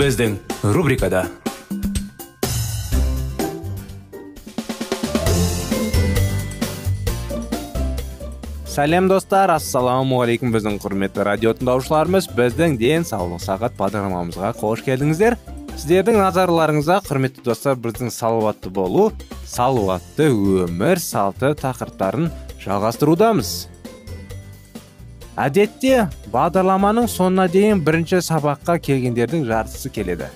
Біздің рубрикада сәлем достар ассалаумағалейкум біздің құрметті радио тыңдаушыларымыз біздің денсаулық сағат бағдарламамызға қош келдіңіздер сіздердің назарларыңызға құрметті достар біздің салауатты болу салауатты өмір салты тақырыптарын жалғастырудамыз әдетте бағдарламаның соңына дейін бірінші сабаққа келгендердің жартысы келеді.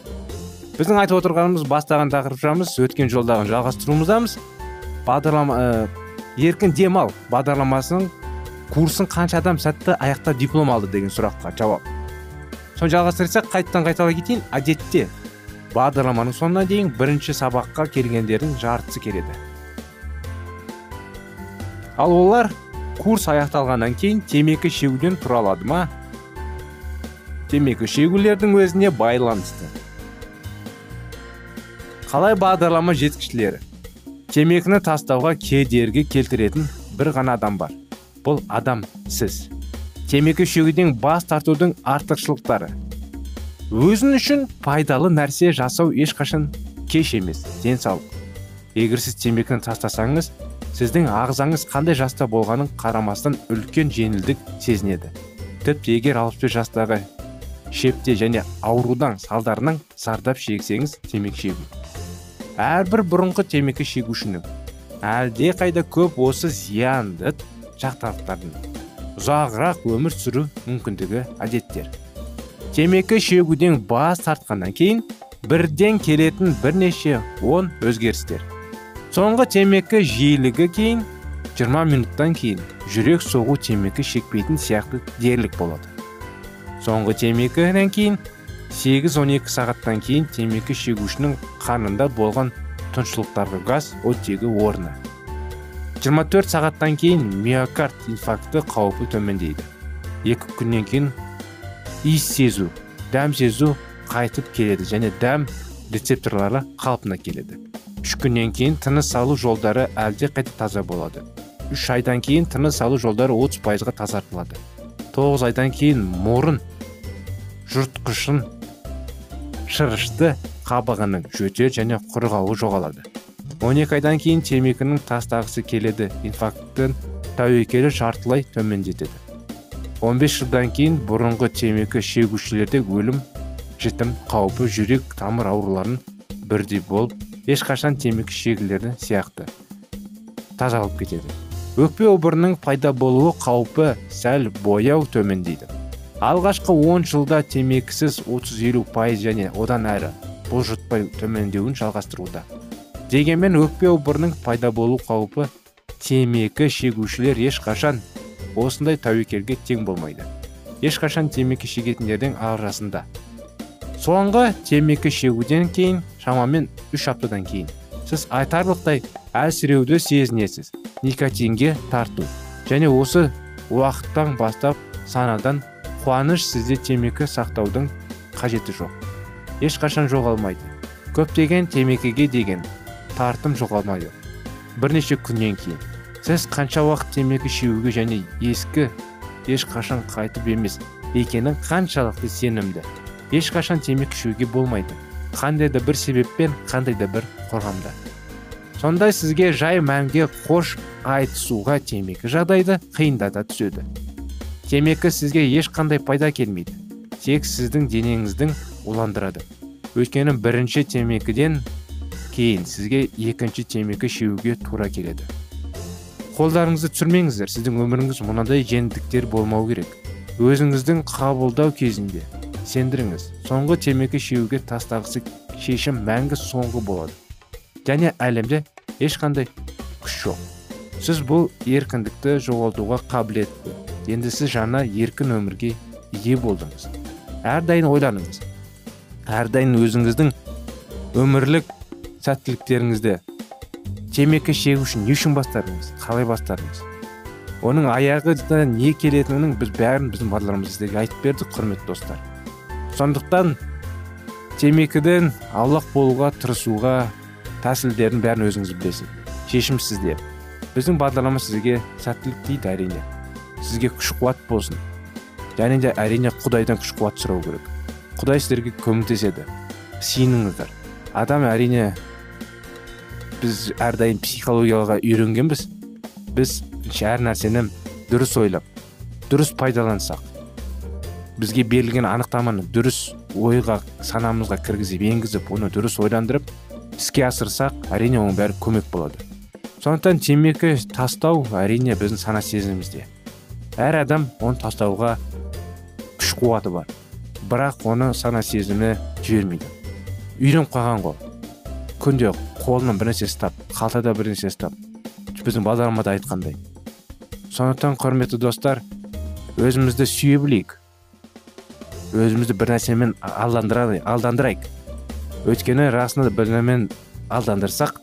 Біздің айтып отырғанымыз бастаған тақырыпшамыз өткен жолдағын жалғастыруымыздамыз. Бағдарлама ә, еркін демал бағдарламасының курсын қанша адам сәтті аяқтап диплом алды деген сұраққа жауап. Соны жалғастырсақ қайттан қайталай кетейін. Әдетте бағдарламаның соңына дейін бірінші сабаққа келгендердің жартысы келеді. Ал олар курс аяқталғаннан кейін темекі шегуден тұра алады ма? Темекі шегулердің өзіне байланысты. Қалай бағдарлама жеткішілері? Темекіні тастауға кедергі келтіретін бір ғана адам бар. Бұл адам сіз. Темекі шегуден бас тартудың артықшылықтары. Өзің үшін пайдалы нәрсе жасау ешқашан кеш емес денсаулық. Егер сіз темекіні тастасаңыз сіздің ағзаңыз қандай жаста болғанын қарамастан үлкен жеңілдік сезінеді. Тіпті егер алпыс бес жастағы шепте және аурудан салдарынан зардап шексеңіз темекі шегу. Әрбір бұрынғы темекі шегушінің әлде қайда көп осы зиянды жақтарлықтардың ұзағырақ өмір сүру мүмкіндігі әдеттер. Темекі шегуден бас тартқаннан кейін бірден келетін бірнеше он өзгерістер. Соңғы темекі жиілігі кейін 20 минуттан кейін жүрек соғу темекі шекпейтін сияқты дерлік болады. Соңғы темекіден кейін 8-12 сағаттан кейін темекі шегушінің қанында болған тұншылықтарға газ оттегі орны. 24 сағаттан кейін миокард инфаркті қаупі төмендейді. Екі күннен кейін иіс сезу дәм сезу қайтып келеді және дәм рецепторлары қалпына келеді. Үш күннен кейін тыныс алу жолдары әлде қайта таза болады үш айдан кейін тыныс алу жолдары 30 пайызға тазартылады тоғыз айдан кейін мұрын жұртқышын шырышты қабығының жөтел және құрғауы жоғалады 12 айдан кейін темекінің тастағысы келеді инфаркттың тәуекелі жартылай төмендетеді 15 жылдан кейін бұрынғы темекі шегушілерде өлім жітім қаупі жүрек тамыр ауруларын бірдей болып ешқашан темекі шегілері сияқты. Тазалып кетеді. Өкпе обырының пайда болуы қаупі сәл бояу төмендейді. Алғашқы 10 жылда темекісіз 30-50 пайыз және одан әрі бұлжытпай төмендеуін жалғастыруда. Дегенмен өкпе обырының пайда болу қаупі темекі шегушілер ешқашан осындай тәуекелге тең болмайды. Ешқашан темекі шегетіндердің арасында соңғы темекі шегуден кейін шамамен үш аптадан кейін сіз айтарлықтай әлсіреуді сезінесіз никотинге тарту. Және осы уақыттан бастап санадан қуаныш сізде темекі сақтаудың қажеті жоқ. Ешқашан жоғалмайды. Көптеген темекіге деген тартым жоғалмайды. Бірнеше күннен кейін. Сіз қанша уақыт темекі шегуге және ескі ешқашан қайтып емес екенін қаншалықты сенімді. Ешқашан темекі шегуге болмайды. Қандай да бір себеппен қандай да бір қоғамда. Сондай сізге жай мәнге қош айтысуға темекі жағдайды қиындата түседі. Темекі сізге ешқандай пайда келмейді. Тек сіздің денеңіздің уландырады. Өйткені бірінші темекіден кейін сізге екінші темекі шегуге тура келеді. Қолдарыңызды түсірмеңіздер. Сіздің өміріңіз мынадай жеңілдіктер болмау керек. Өзіңіздің қабылдау кезінде сендіріңіз. Соңғы темекі шегуге тастағысы шешім мәңгі соңғы болады. Және әлемде ешқандай күш жоқ. Сіз бұл еркіндікті жоғалтуға қабілетті. Енді сіз жаңа еркін өмірге ие болдыңыз. Әрдайым ойланыңыз. Әрдайым өзіңіздің өмірлік сәттіліктеріңізді темекі шегу үшін не үшін бастадыңыз қалай бастадыңыз? Оның аяғы не келетінін біз бәрін біздің бағдарламамызда сіздерге айтып бердік құрметті достар. Сондықтан темекіден аулақ болуға тырысуға тәсілдерін бәрін өзіңіз білесіз. Шешім сізде біздің бағдарлама сізге сәттілік дейді әрине. Сізге күш қуат болсын. Және де әрине құдайдан күш қуат сұрау керек. Құдай сіздерге көмектеседі. Сеніңіздер адам әрине біз әрдайым психологияға үйренгенбіз біз әр нәрсені дұрыс ойлап дұрыс пайдалансақ бізге берілген анықтаманы дұрыс ойға санамызға кіргізіп енгізіп оны дұрыс ойландырып іске асырсақ әрине оның бәрі көмек болады. Сондықтан темекі тастау әрине біздің сана сезімімізде. Әр адам оны тастауға күш қуаты бар. Бірақ оны сана сезімі жібермейді. Үйреніп қалған ғой. Күнде қолынан бір нәрсе ұстап қалтада бір нәрсе ұстап біздің бағдарламада айтқандай. Сондықтан құрметті достар өзімізді сүйе білейік. Өзімізді бір нәрсемен алдандырайық. Өйткені расында бір нәрсемен алдандырсақ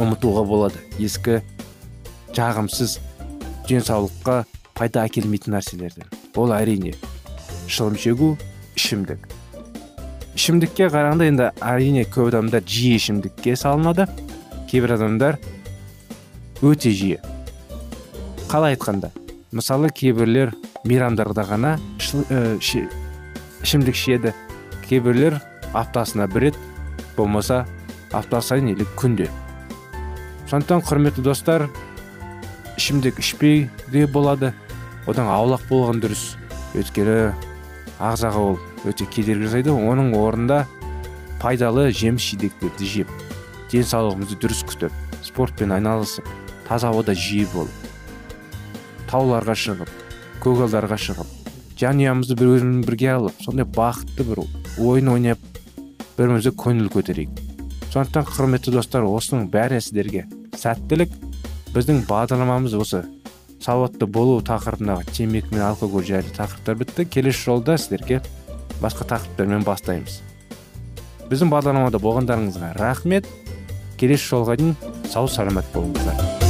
ұмытуға болады. Ескі жағымсыз денсаулыққа пайда әкелмейтін нәрселерді ол әрине шылым шегу ішімдік. Ішімдікке қарағанда енді әрине көп адамдар жиі ішімдікке салынады. Кейбір адамдар өте жиі. Қалай айтқанда мысалы кейбірлер мейрамдарда ғана ішімдік ішеді кейбірлер аптасына бір рет болмаса апта сайын или күнде сондықтан құрметті достар ішімдік ішпей де болады одан аулақ болған дұрыс өйткені ағзаға ол өте кедергі жасайды оның орнында пайдалы жеміс жидектерді жеп денсаулығымызды дұрыс күтіп спортпен айналысып таза ауада жиі болып тауларға шығып көгалдарға шығып жанұямызды бір өзімізбен бірге алып сондай бақытты бір ойын ойнап бір бірімізге көңіл көтерейік. Сондықтан құрметті достар осының бәрі сіздерге сәттілік. Біздің бағдарламамыз осы сауатты болу тақырыбындағы темекі мен алкоголь жайлы тақырыптар бітті. Келесі жолда сіздерге басқа тақырыптармен бастаймыз. Біздің бағдарламада болғандарыңызға рахмет. Келесі жолға дейін сау саламат болыңыздар.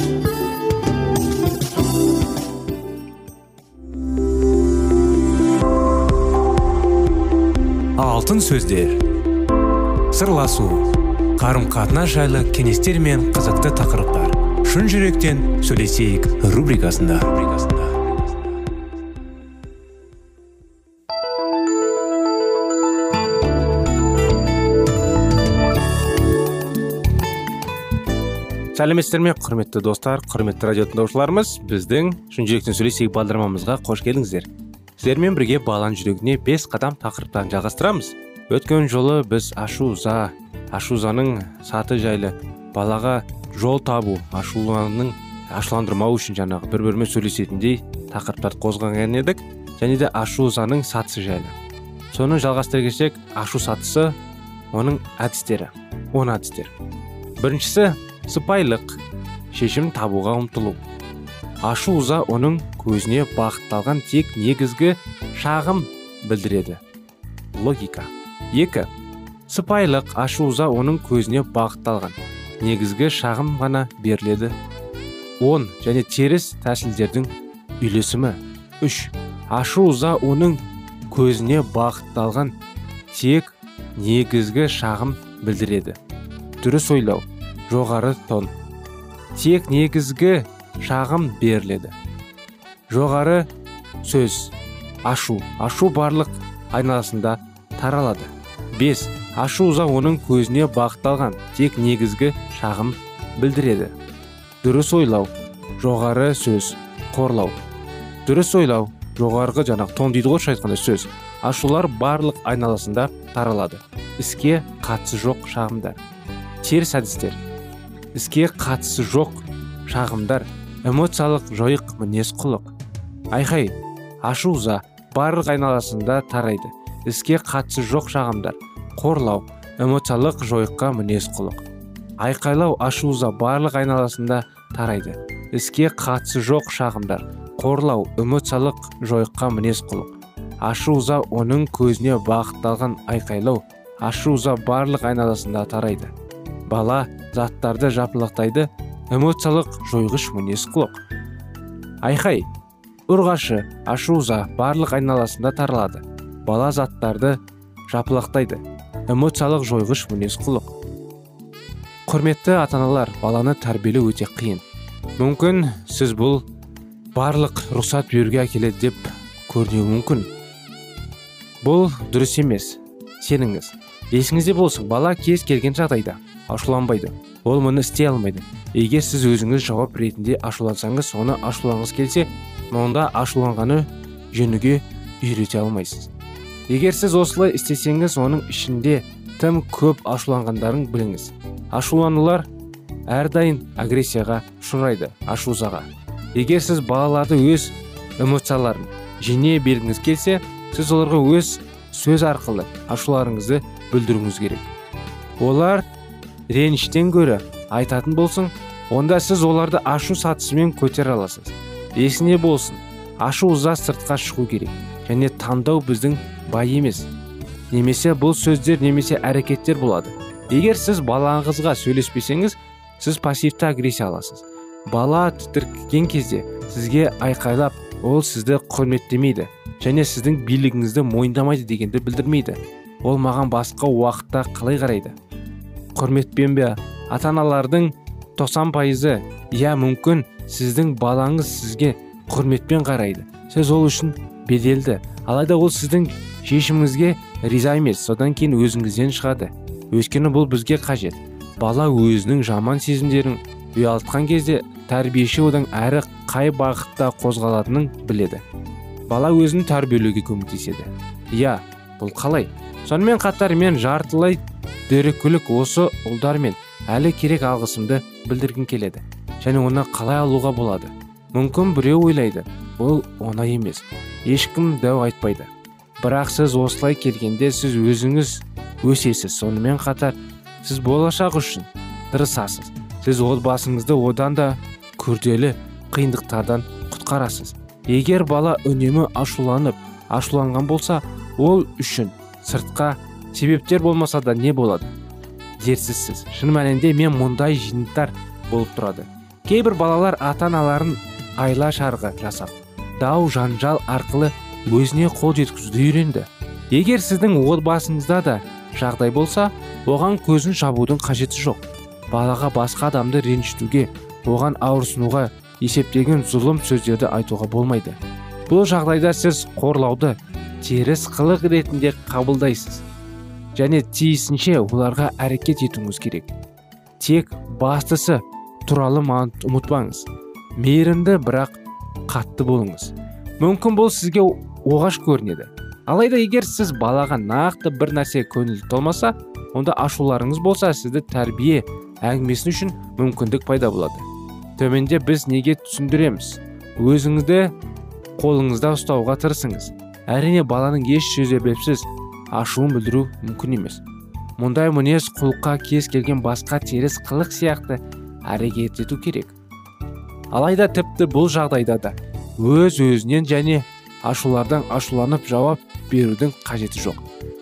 Алтын сөздер. Сырласу қарым қатынас жайлы кеңестер мен қызықты тақырыптар. Шын жүректен сөйлесейік рубрикасында. Сәлеметсіздер ме құрметті достар құрметті радио тыңдаушыларымыз біздің шын жүректен сөйлесейік бағдарламамызға қош келдіңіздер. Сіздермен бірге баланың жүрегіне бес қадам тақырыптан жалғастырамыз. Өткен жолы біз ашу ыза ашу ызаның саты жайлы балаға жол табу ашуланың ашуландырмау үшін жаңағы бір бірімен сөйлесетіндей тақырыптарды қозғаған едік және де ашу ызаның сатысы жайлы. Соны жалғастыра кетсек ашу сатысы оның әдістері он әдістер біріншісі сыпайылық шешім табуға ұмтылу. Ашу ыза оның көзіне бағытталған тек негізгі шағым білдіреді. Логика. Екі. Сыпайылық ашу ыза оның көзіне бағытталған. Негізгі шағым ғана беріледі. Он және теріс тәсілдердің үйлесімі. Үш. Ашу ыза оның көзіне бағытталған тек негізгі шағым білдіреді. Дұрыс ойлау. Жоғары тон. Тек негізгі шағым беріледі. Жоғары сөз ашу ашу барлық айналасында таралады. Бес ашу ыза оның көзіне бағытталған тек негізгі шағым білдіреді. Дұрыс ойлау жоғары сөз қорлау. Дұрыс ойлау жоғарғы жаңағы тон дейді ғой айтқанда сөз. Ашулар барлық айналасында таралады. Іске қатысы жоқ шағымдар. Теріс әдістер. Іске қатысы жоқ шағымдар. Эмоциялық жойық мінез құлық. Айқай ашу ыза барлық айналасында тарайды. Іске қатысы жоқ шағымдар. Қорлау эмоциялық жойыққа мінез құлық. Айқайлау ашу ыза барлық айналасында тарайды. Іске қатысы жоқ шағымдар. Қорлау эмоциялық жойыққа мінез құлық. Ашу ыза оның көзіне бағытталған айқайлау ашу ыза барлық айналасында тарайды. Бала заттарды жапылақтайды эмоциялық жойғыш мінез құлық. Айқай ұрғашы ашу ыза барлық айналасында таралады. Бала заттарды жапылақтайды. Эмоциялық жойғыш мінез құлық. Құрметті ата аналар баланы тәрбиелеу өте қиын. Мүмкін сіз бұл барлық рұқсат беруге әкеледі деп көрінуі мүмкін. Бұл дұрыс емес сеніңіз. Есіңізде болсын бала кез келген жағдайда ашуланбайды. Ол мұны істей алмайды. Егер сіз өзіңіз жауап ретінде ашулансаңыз оны ашуланғыңыз келсе онда ашуланғаны жөнуге үйрете алмайсыз. Егер сіз осылай істесеңіз оның ішінде тым көп ашуланғандарын біліңіз. Ашуланулар әрдайым агрессияға ұшырайды ашузаға егер сіз балаларды өз эмоцияларын жеңе бергіңіз келсе сіз оларға өз сөз арқылы ашуларыңызды білдіруіңіз керек. Олар реніштен гөрі айтатын болсын онда сіз оларды ашу сатысымен көтере аласыз. Есіне болсын ашу ыза сыртқа шығу керек және таңдау біздің бай емес. Немесе бұл сөздер немесе әрекеттер болады. Егер сіз балаңызға сөйлеспесеңіз сіз пассивті агрессия аласыз. Бала тітіркеген кезде сізге айқайлап ол сізді құрметтемейді және сіздің билігіңізді мойындамайды дегенді білдірмейді. Ол маған басқа уақытта қалай қарайды? Құрметпен бе? Ата аналардың тоқсан пайызы иә мүмкін сіздің балаңыз сізге құрметпен қарайды. Сіз ол үшін беделді. Алайда ол сіздің шешіміңізге риза емес. Содан кейін өзіңізден шығады. Өйткені бұл бізге қажет. Бала өзінің жаман сезімдерін ұялтқан кезде тәрбиеші одан әрі қай бағытта қозғалатынын біледі. Бала өзін тәрбиелеуге көмектеседі. Иә бұл қалай? Сонымен қатар мен жартылай дөрекілік осы ұлдармен әлі керек алғысымды білдіргім келеді және оны қалай алуға болады? Мүмкін біреу ойлайды бұл оңай емес ешкім дәу айтпайды. Бірақ сіз осылай келгенде сіз өзіңіз өсесіз. Сонымен қатар сіз болашақ үшін тырысасыз. Сіз отбасыңызды одан да күрделі қиындықтардан құтқарасыз. Егер бала үнемі ашуланып ашуланған болса ол үшін сыртқа себептер болмаса да не болады? Дерсізсіз шын мәнінде мен мұндай жиынтар болып тұрады. Кейбір балалар ата аналарын айла шарғы жасап дау жанжал арқылы өзіне қол жеткізуді үйренді. Егер сіздің отбасыңызда да жағдай болса оған көзін жабудың қажеті жоқ. Балаға басқа адамды ренжітуге оған ауырсынуға есептеген зұлым сөздерді айтуға болмайды. Бұл жағдайда сіз қорлауды теріс қылық ретінде қабылдайсыз. Және тиісінше оларға әрекет етуіңіз керек. Тек бастысы туралы ұмытпаңыз. Мейірімді бірақ қатты болыңыз. Мүмкін бұл сізге оғаш көрінеді. Алайда егер сіз балаға нақты бір нәрсе көңіл толмаса онда ашуларыңыз болса сізді тәрбие әңгімесі үшін мүмкіндік пайда болады. Төменде біз неге түсіндіреміз? Өзіңізді қолыңызда ұстауға тырысыңыз. Әрине баланың еш себепсіз ашуын білдіру мүмкін емес. Мұндай мінез құлыққа кез келген басқа теріс қылық сияқты әрекет ету керек. Алайда тіпті бұл жағдайда да өз өзінен және ашулардан ашуланып жауап берудің қажеті жоқ.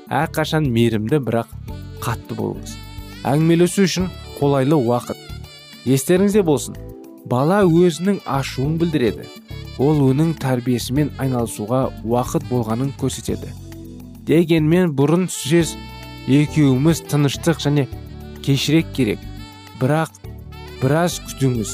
Әрқашан мейірімді бірақ қатты болыңыз. Әңгімелесу үшін қолайлы уақыт. Естеріңізде болсын бала өзінің ашуын білдіреді. Ол оның тәрбиесімен айналысуға уақыт болғанын көрсетеді. Дегенмен бұрын сөз екеуміз тыныштық және кешірек керек. Бірақ біраз күтіңіз.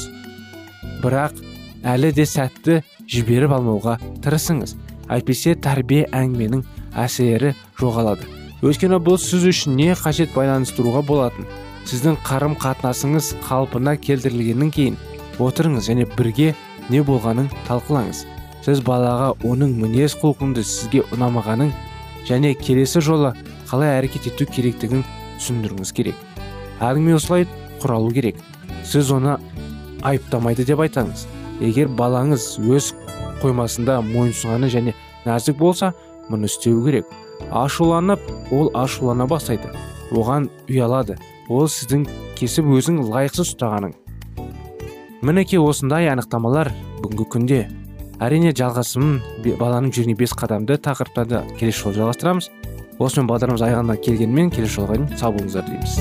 Бірақ әлі де сәтті жіберіп алмауға тырысыңыз. Әйтпесе тәрбие әңгіменің әсері жоғалады. Өйткені бұл сіз үшін не қажет байланыстыруға болатын? Сіздің қарым қатынасыңыз қалпына келтірілгеннен кейін отырыңыз және бірге не болғанын талқылаңыз. Сіз балаға оның мінез құлқынды сізге ұнамағанын және келесі жолы қалай әрекет ету керектігін түсіндіруіңіз керек. Әңгіме осылай құралу керек. Сіз оны айыптамайды деп айтаңыз. Егер балаңыз өз қоймасында мойынсұнғаны және нәзік болса мұны істеу керек. Ашуланып ол ашулана бастайды. Оған ұялады. Ол сіздің кесіп өзің лайықсыз ұстағаның мінекей осындай анықтамалар бүгінгі күнде. Әрине жалғасымын баланың жүрегіне бес қадамды тақырыптарды келесі жолы жалғастырамыз. Осымен бағдарламамыз аяғына келгенмен келесі жолға дейін сау болыңыздар дейміз.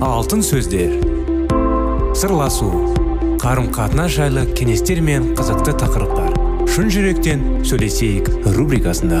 Алтын сөздер. Сырласу. Қарым қатынас жайлы кеңестер мен қызықты тақырыптар. Шын жүректен сөйлесейік рубрикасында.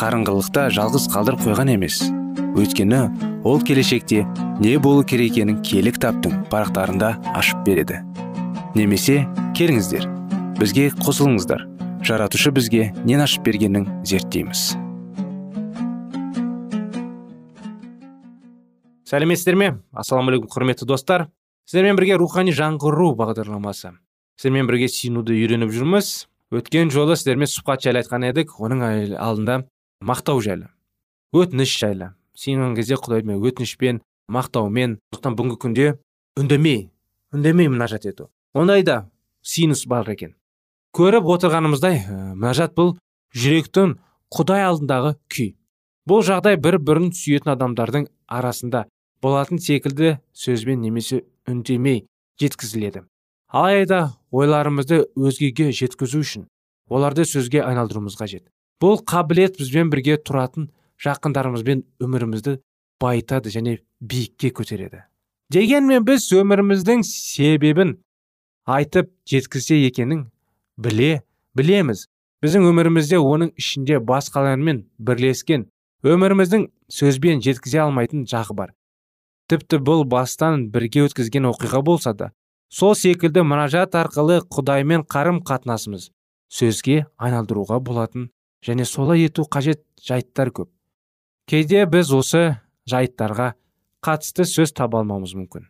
қарыңғылықта жалғыз қалдырып қойған емес. Өйткені ол келешекте не болу керек екенін таптың парақтарында ашып береді. Немесе келіңіздер бізге қосылыңыздар. Жаратушы бізге нен ашып бергенін зерттейміз. Сәлеметсіздер ме? Ассалаумағалейкум құрметті достар. Сіздермен бірге рухани жаңғыру бағдарламасы. Сіздермен бірге сүйінуді үйреніп жүрміз. Өткен жолы сіздермен сұхбат жайлы айтқан едік. Оның алдында мақтау жайлы өтініш жайлы. Сенген кезде құдаймен өтінішпен мақтаумен сондықтан бүгінгі күнде үндемей үндемей мінәжат ету. Ондай да синус бар екен. Көріп отырғанымыздай ә, мінәжат бұл жүректің құдай алдындағы күй. Бұл жағдай бір бірін сүйетін адамдардың арасында болатын секілді сөзбен немесе үндемей жеткізіледі. Алайда ойларымызды өзгеге жеткізу үшін оларды сөзге айналдыруымыз қажет. Бұл қабілет бізбен бірге тұратын жақындарымызбен өмірімізді байытады және биікке көтереді. Дегенмен біз өміріміздің себебін айтып жеткізсе екенін біле білеміз. Біздің өмірімізде оның ішінде басқалармен бірлескен өміріміздің сөзбен жеткізе алмайтын жағы бар. Тіпті бұл бастан бірге өткізген оқиға болса да сол секілді мұнажат арқылы құдаймен қарым қатынасымыз сөзге айналдыруға болатын және солай ету қажет жайттар көп. Кейде біз осы жайттарға қатысты сөз таба алмауымыз мүмкін.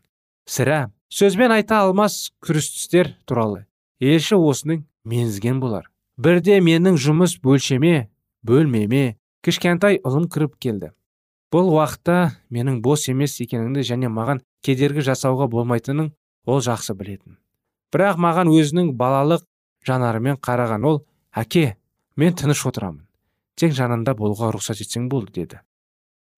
Сірә сөзбен айта алмас күрістістер туралы. Елші осының мензген болар. Бірде менің жұмыс бөлшеме бөлмеме кішкентай ұлым кіріп келді. Бұл уақытта менің бос емес екенімді және маған кедергі жасауға болмайтынын ол жақсы білетін. Бірақ маған өзінің балалық жанарымен қараған ол әке мен тыныш отырамын. Тек жанында болуға рұқсат етсең болды деді.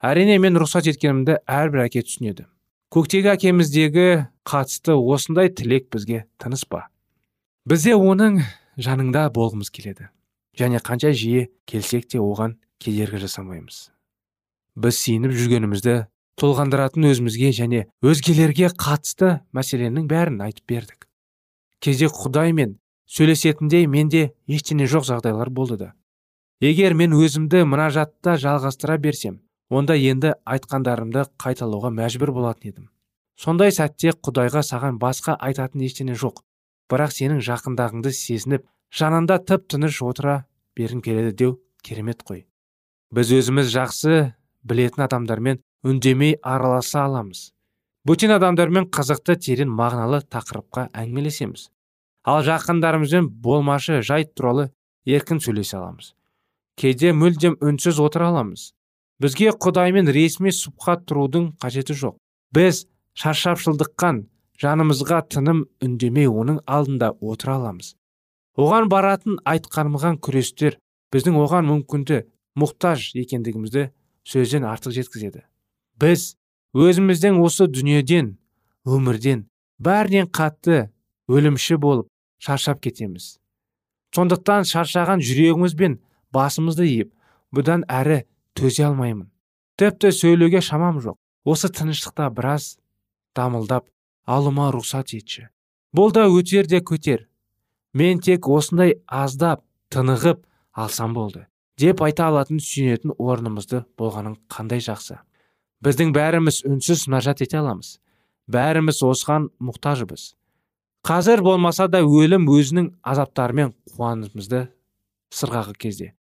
Әрине мен рұқсат еткенімді әрбір әке түсінеді. Көктегі әкеміздегі қатысты осындай тілек бізге тыныс па? Бізде оның жаныңда болғымыз келеді. Және қанша жиі келсек те оған кедергі жасамаймыз. Біз сиініп жүргенімізді толғандыратын өзімізге және өзгелерге қатысты мәселенің бәрін айтып бердік. Кезде құдай мен сөйлесетіндей менде ештеңе жоқ жағдайлар болды да. Егер мен өзімді мұнажатта жалғастыра берсем онда енді айтқандарымды қайталауға мәжбүр болатын едім. Сондай сәтте құдайға саған басқа айтатын ештеңе жоқ бірақ сенің жақындағыңды сезініп жанында тып тыныш отыра бергім келеді деу керемет қой. Біз өзіміз жақсы білетін адамдармен үндемей араласа аламыз. Бөтен адамдармен қызықты терең мағыналы тақырыпқа әңгімелесеміз. Ал жақындарымызбен болмашы жайт туралы еркін сөйлесе аламыз. Кейде мүлдем үнсіз отыра аламыз. Бізге құдаймен ресми сұхбат тұрудың қажеті жоқ. Біз шаршапшылдыққан жанымызға тыным үндемей оның алдында отыра аламыз. Оған баратын айтқанымған күрестер біздің оған мүмкінді мұқтаж екендігімізді сөзден артық жеткізеді. Біз өзіміздің осы дүниеден өмірден бәрінен қатты өлімші болып шаршап кетеміз. Сондықтан шаршаған жүрегіміз бен басымызды иіп бұдан әрі төзе алмаймын. Тіпті сөйлеуге шамам жоқ. Осы тыныштықта біраз дамылдап алуыма рұқсат етші. Бұл да өтер де көтер. Мен тек осындай аздап тынығып алсам болды деп айта алатын сүйенетін орнымызды болғаның қандай жақсы. Біздің бәріміз үнсіз мұнажат ете аламыз. Бәріміз осыған мұқтажбыз. Қазір болмаса да өлім өзінің азаптарымен қуанымызды сырғағы кезде.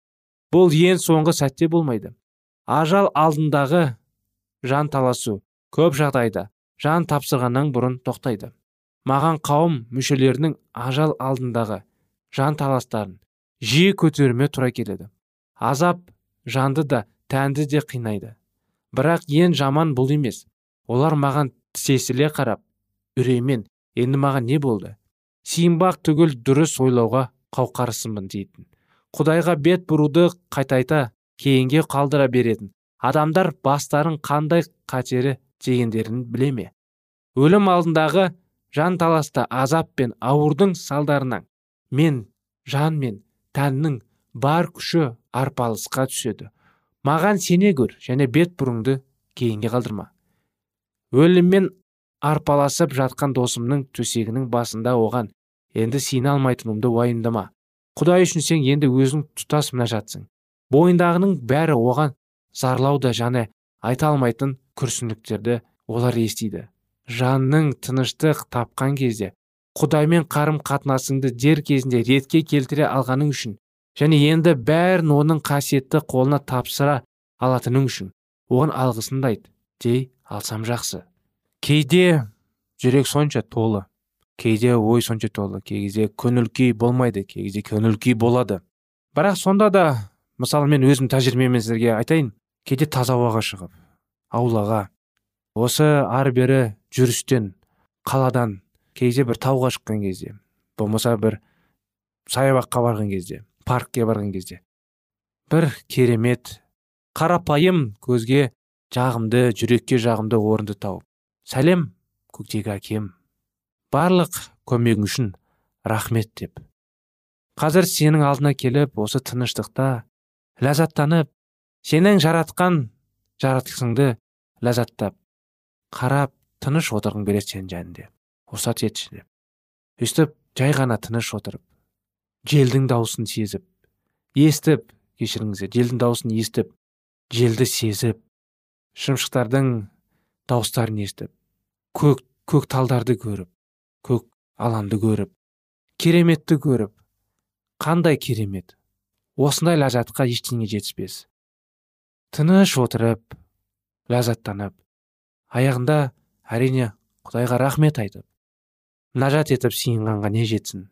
Бұл ең соңғы сәтте болмайды. Ажал алдындағы жан таласу көп жағдайда жан тапсырғаннан бұрын тоқтайды. Маған қауым мүшелерінің ажал алдындағы жан таластарын жиі көтеруіме тура келеді. Азап жанды да тәнді де қинайды. Бірақ ең жаман бұл емес. Олар маған тісесіле қарап үреймен енді маған не болды? Сиынбақ түгіл дұрыс ойлауға қауқарсызбын дейтін. Құдайға бет бұруды қайтайта кейінге қалдыра беретін. Адамдар бастарын қандай қатері тигендерін біле ме? Өлім алдындағы жан таласта азап пен ауырдың салдарынан мен жан мен тәннің бар күші арпалысқа түседі. Маған сене көр және бет бұрыңды кейінге қалдырма. Өліммен арпаласып жатқан досымның төсегінің басында оған енді сене алмайтынымды уайымдама. Құдай үшін сен енді өзің тұтас мінәжатсың. Бойындағының бәрі оған зарлау да және айта алмайтын күрсінліктерді олар естиді. Жанның тыныштық тапқан кезде құдаймен қарым қатынасыңды дер кезінде ретке келтіре алғаның үшін және енді бәрін оның қасиетті қолына тапсыра алатының үшін оған алғысыңды айт дей алсам жақсы кейде жүрек сонша толы кейде ой сонша толы кей кезде көңіл күй болмайды кей кезде көңіл күй болады. Бірақ сонда да мысалы мен өзім тәжірибеммен сіздерге айтайын кейде таза ауаға шығып аулаға осы ары бері жүрістен қаладан кейде бір тауға шыққан кезде болмаса бір саябаққа барған кезде паркке барған кезде бір керемет қарапайым көзге жағымды жүрекке жағымды орынды тауып сәлем көктегі әкем. Барлық көмегің үшін рахмет деп. Қазір сенің алдына келіп осы тыныштықта ләззаттанып сенің жаратқан жаратқысыңды ләззаттап қарап тыныш отырғың келеді сенің жаныңде рұқсат етші деп. Өйстіп жай ғана тыныш отырып желдің дауысын сезіп естіп кешіріңіздер желдің дауысын естіп желді сезіп шымшықтардың дауыстарын естіп көк көк талдарды көріп көк аланды көріп кереметті көріп қандай керемет осындай ләззатқа ештеңе жетіспес. Тыныш отырып ләззаттанып аяғында әрине құдайға рахмет айтып нажат етіп сиынғанға не жетсін?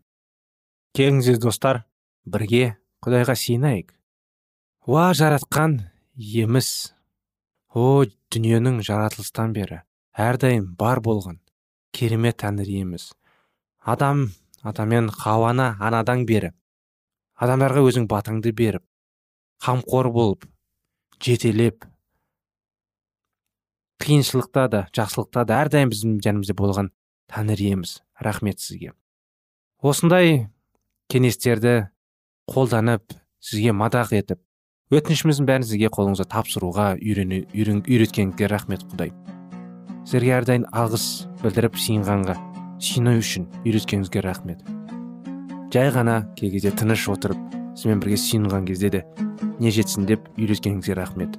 Келіңіздер достар бірге құдайға сиынайық. Уа жаратқан еміс! О дүниенің жаратылыстан бері әрдайым бар болған керемет тәңір иеміз. Адам атамен хауаны анадан бері. Адамдарға өзің батаңды беріп қамқор болып жетелеп қиыншылықта да жақсылықта да әрдайым біздің жанымызда болған тәңір иеміз. Рахмет сізге. Осындай кеңестерді қолданып сізге мадақ етіп өтінішіміздің бәрін сізге қолыңызға тапсыруға үйреткеніңізге рахмет құдай сіздерге әрдайым алғыс білдіріп сиынғанға сыйыну үшін үйреткеніңізге рахмет. Жай ғана кей кезде тыныш отырып сізбен бірге сиынған кезде де не жетсін деп үйреткеніңізге рахмет.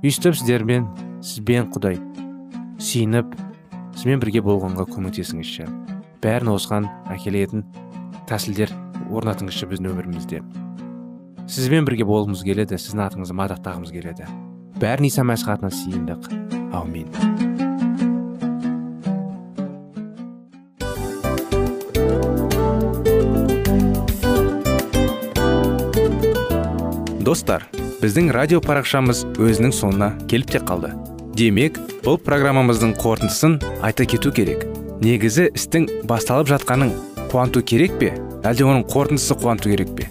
Өйстіп сіздермен сізбен құдай сиынып сізбен бірге болғанға көмектесіңізші. Бәрін осыған әкелетін тәсілдер орнатыңызшы біздің өмірімізде. Сізбен бірге болғымыз келеді сіздің атыңызды мадақтағымыз келеді. Бәрін иса мәсіх атынан сиындық әумин достар біздің радио парақшамыз өзінің соңына келіп те қалды. Демек бұл программамыздың қорытындысын айта кету керек. Негізі істің басталып жатқаның қуанту керек пе? Әлде оның қорытындысы қуанту керек пе?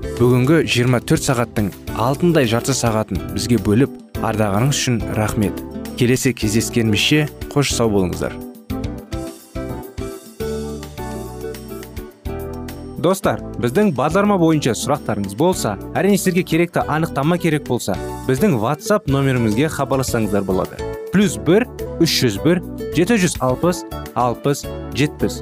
Бүгінгі 24 сағаттың алтындай жарты сағатын бізге бөліп ардағаныңыз үшін рахмет. Келесі кездескенімізше қош сау болыңыздар. Достар біздің бағдарлама бойынша сұрақтарыңыз болса әрине сіздерге керекті анықтама керек болса біздің whatsapp нөмірімізге хабарлассаңыздар болады. Плюс бір үш жүз бір жеті жүз алпыс алпыс жетпіс.